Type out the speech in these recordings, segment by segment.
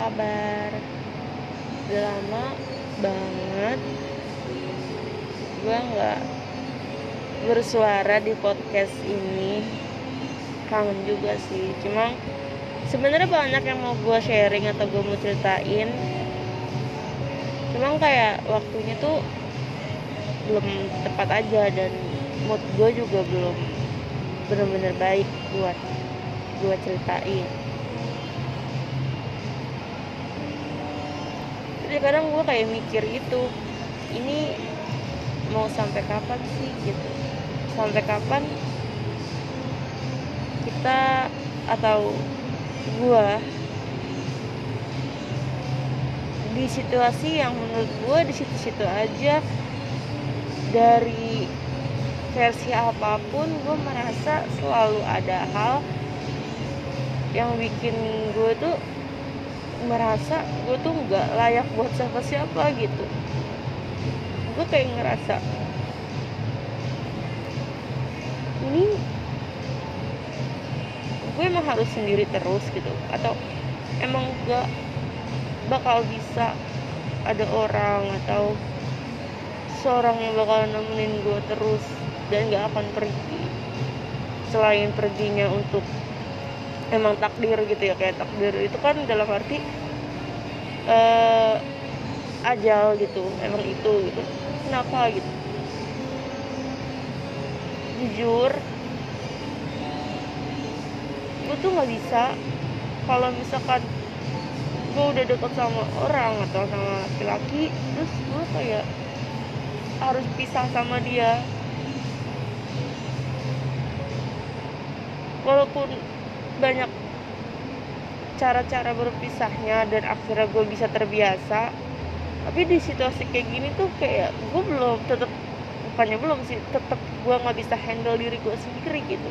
kabar? Udah lama banget gue nggak bersuara di podcast ini. Kangen juga sih cuma sebenarnya banyak yang mau gue sharing atau gue mau ceritain. Cuma kayak waktunya tuh belum tepat aja dan mood gue juga belum bener-bener baik buat gue ceritain jadi kadang gue kayak mikir gitu ini mau sampai kapan sih? Gitu. Sampai kapan kita atau gue di situasi yang menurut gue di situ-situ aja dari versi apa pun gue merasa selalu ada hal yang bikin gue tuh merasa gue tuh nggak layak buat siapa-siapa gitu. Gue kayak ngerasa ini gue emang harus sendiri terus gitu. Atau emang gak bakal bisa ada orang atau seorang yang bakal nemenin gue terus dan gak akan pergi selain perginya untuk emang takdir gitu ya kayak takdir. Itu kan dalam arti uh, ajal gitu emang itu gitu. Kenapa gitu? Jujur gue tuh nggak bisa. Kalau misalkan gue udah deket sama orang atau sama laki-laki terus gue kayak harus pisah sama dia. Walaupun banyak cara-cara berpisahnya dan akhirnya gue bisa terbiasa. Tapi di situasi kayak gini tuh kayak gue belum tetap bukannya belum sih tetap gue nggak bisa handle diri gue sendiri gitu.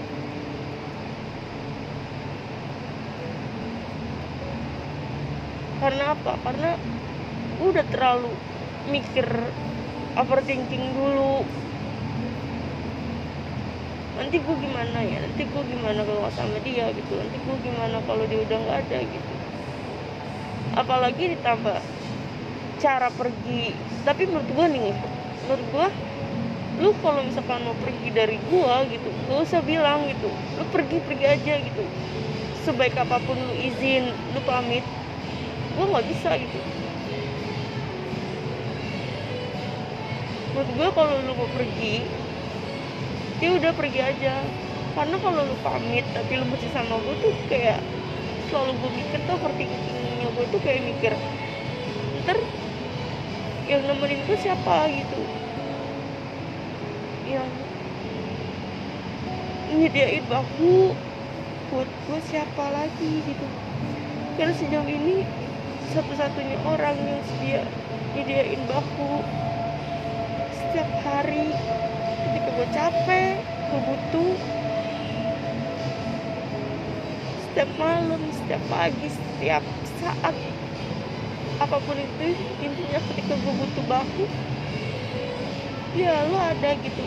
Karena apa? Karena gue udah terlalu mikir overthinking dulu nanti gue gimana ya? Nanti gue gimana kalau sama dia gitu? Nanti gue gimana kalau dia udah nggak ada gitu? Apalagi ditambah cara pergi. Tapi menurut gue nih menurut gue lu kalau misalkan mau pergi dari gue gitu gak usah bilang gitu. Lu pergi pergi aja gitu. Sebaik apa pun lu izin lu pamit gue nggak bisa gitu. Menurut gue kalau lu mau pergi ya udah pergi aja. Karena kalau lu pamit tapi lu masih sama gue tuh kayak selalu gue mikir tuh overthinkingnya gue tuh kayak mikir ntar yang nemenin gue siapa? gitu. Yang nyediain bahu buat gue siapa lagi gitu. Karena sejauh ini satu-satunya orang yang sedia nyediain bahu setiap hari capek gue butuh setiap malam setiap pagi setiap saat apa pun itu intinya ketika gue butuh bahu ya lo ada gitu.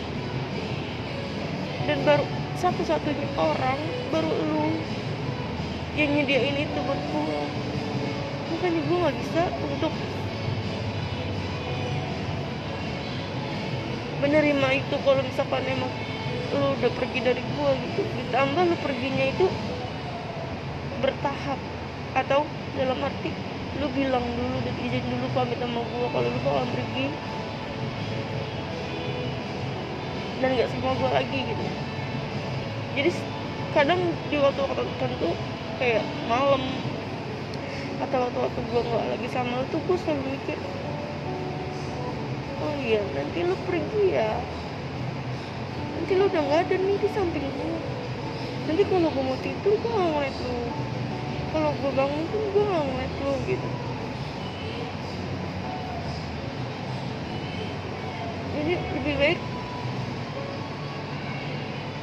Dan baru satu-satunya orang baru lo yang nyediain itu buat gue makanya gue nggak bisa untuk menerima itu kalau misalkan emang lo udah pergi dari gue gitu ditambah lo perginya itu bertahap. Atau dalam arti lu bilang dulu dan izin dulu pamit sama gue kalau lu bakal pergi. Dan nggak sama gue lagi gitu. Jadi kadang di waktu-waktu tertentu kayak malam atau waktu-waktu gue nggak lagi sama lu tuh gue selalu mikir oh iya nanti lu pergi ya. Nanti lu udah nggak ada nih di samping gue nanti kalau gue mau tidur gue nggak ngeliat lu. Kalau gue bangun pun gue gak ngeliat lo gitu. Jadi lebih baik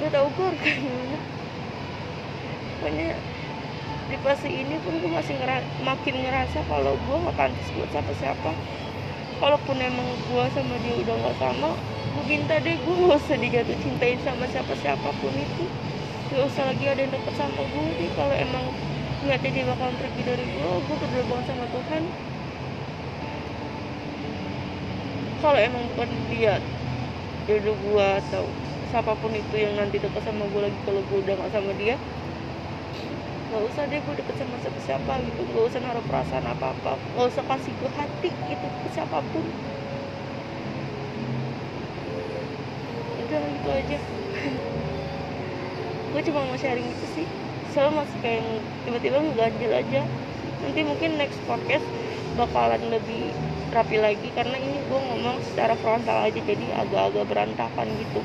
gak tau gue harus gimana pokoknya di fase ini pun gue masih ngera makin ngerasa kalau gue gak pantas buat siapa-siapa kalaupun emang gue sama dia udah gak sama gue minta deh gue gak usah dijatuh cintain sama siapa-siapapun itu. Gak usah lagi ada yang deket sama gue deh kalau emang niatnya dia bakalan pergi dari gue gue berdoa banget sama Tuhan. Kalau emang bukan dia jodoh gue atau siapa pun itu yang nanti dekat sama gue lagi kalau gue udah gak sama dia nggak usah deh gue deket sama siapa siapa gitu. Nggak usah naruh perasaan apa apa nggak usah kasih gue hati gitu ke siapa pun. Udah gitu aja. Gue cuma mau sharing itu sih. Soalnya masih kayak tiba-tiba ngeganjil aja. Nanti mungkin next podcast bakalan lebih rapi lagi. Karena ini gue ngomong secara frontal aja jadi agak-agak berantakan gitu